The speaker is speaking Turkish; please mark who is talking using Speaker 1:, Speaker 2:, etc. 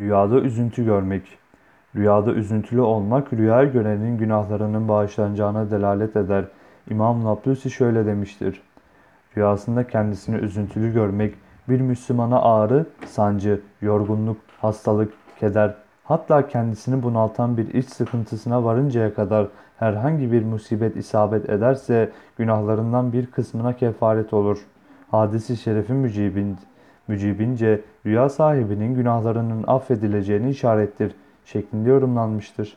Speaker 1: Rüyada üzüntü görmek. Rüyada üzüntülü olmak rüyayı görenin günahlarının bağışlanacağına delalet eder. İmam Nablusi şöyle demiştir. Rüyasında kendisini üzüntülü görmek bir Müslümana ağrı, sancı, yorgunluk, hastalık, keder, hatta kendisini bunaltan bir iç sıkıntısına varıncaya kadar herhangi bir musibet isabet ederse günahlarından bir kısmına kefaret olur. Hadisi şerefi mücibin, mücibince rüya sahibinin günahlarının affedileceğini işarettir şeklinde yorumlanmıştır.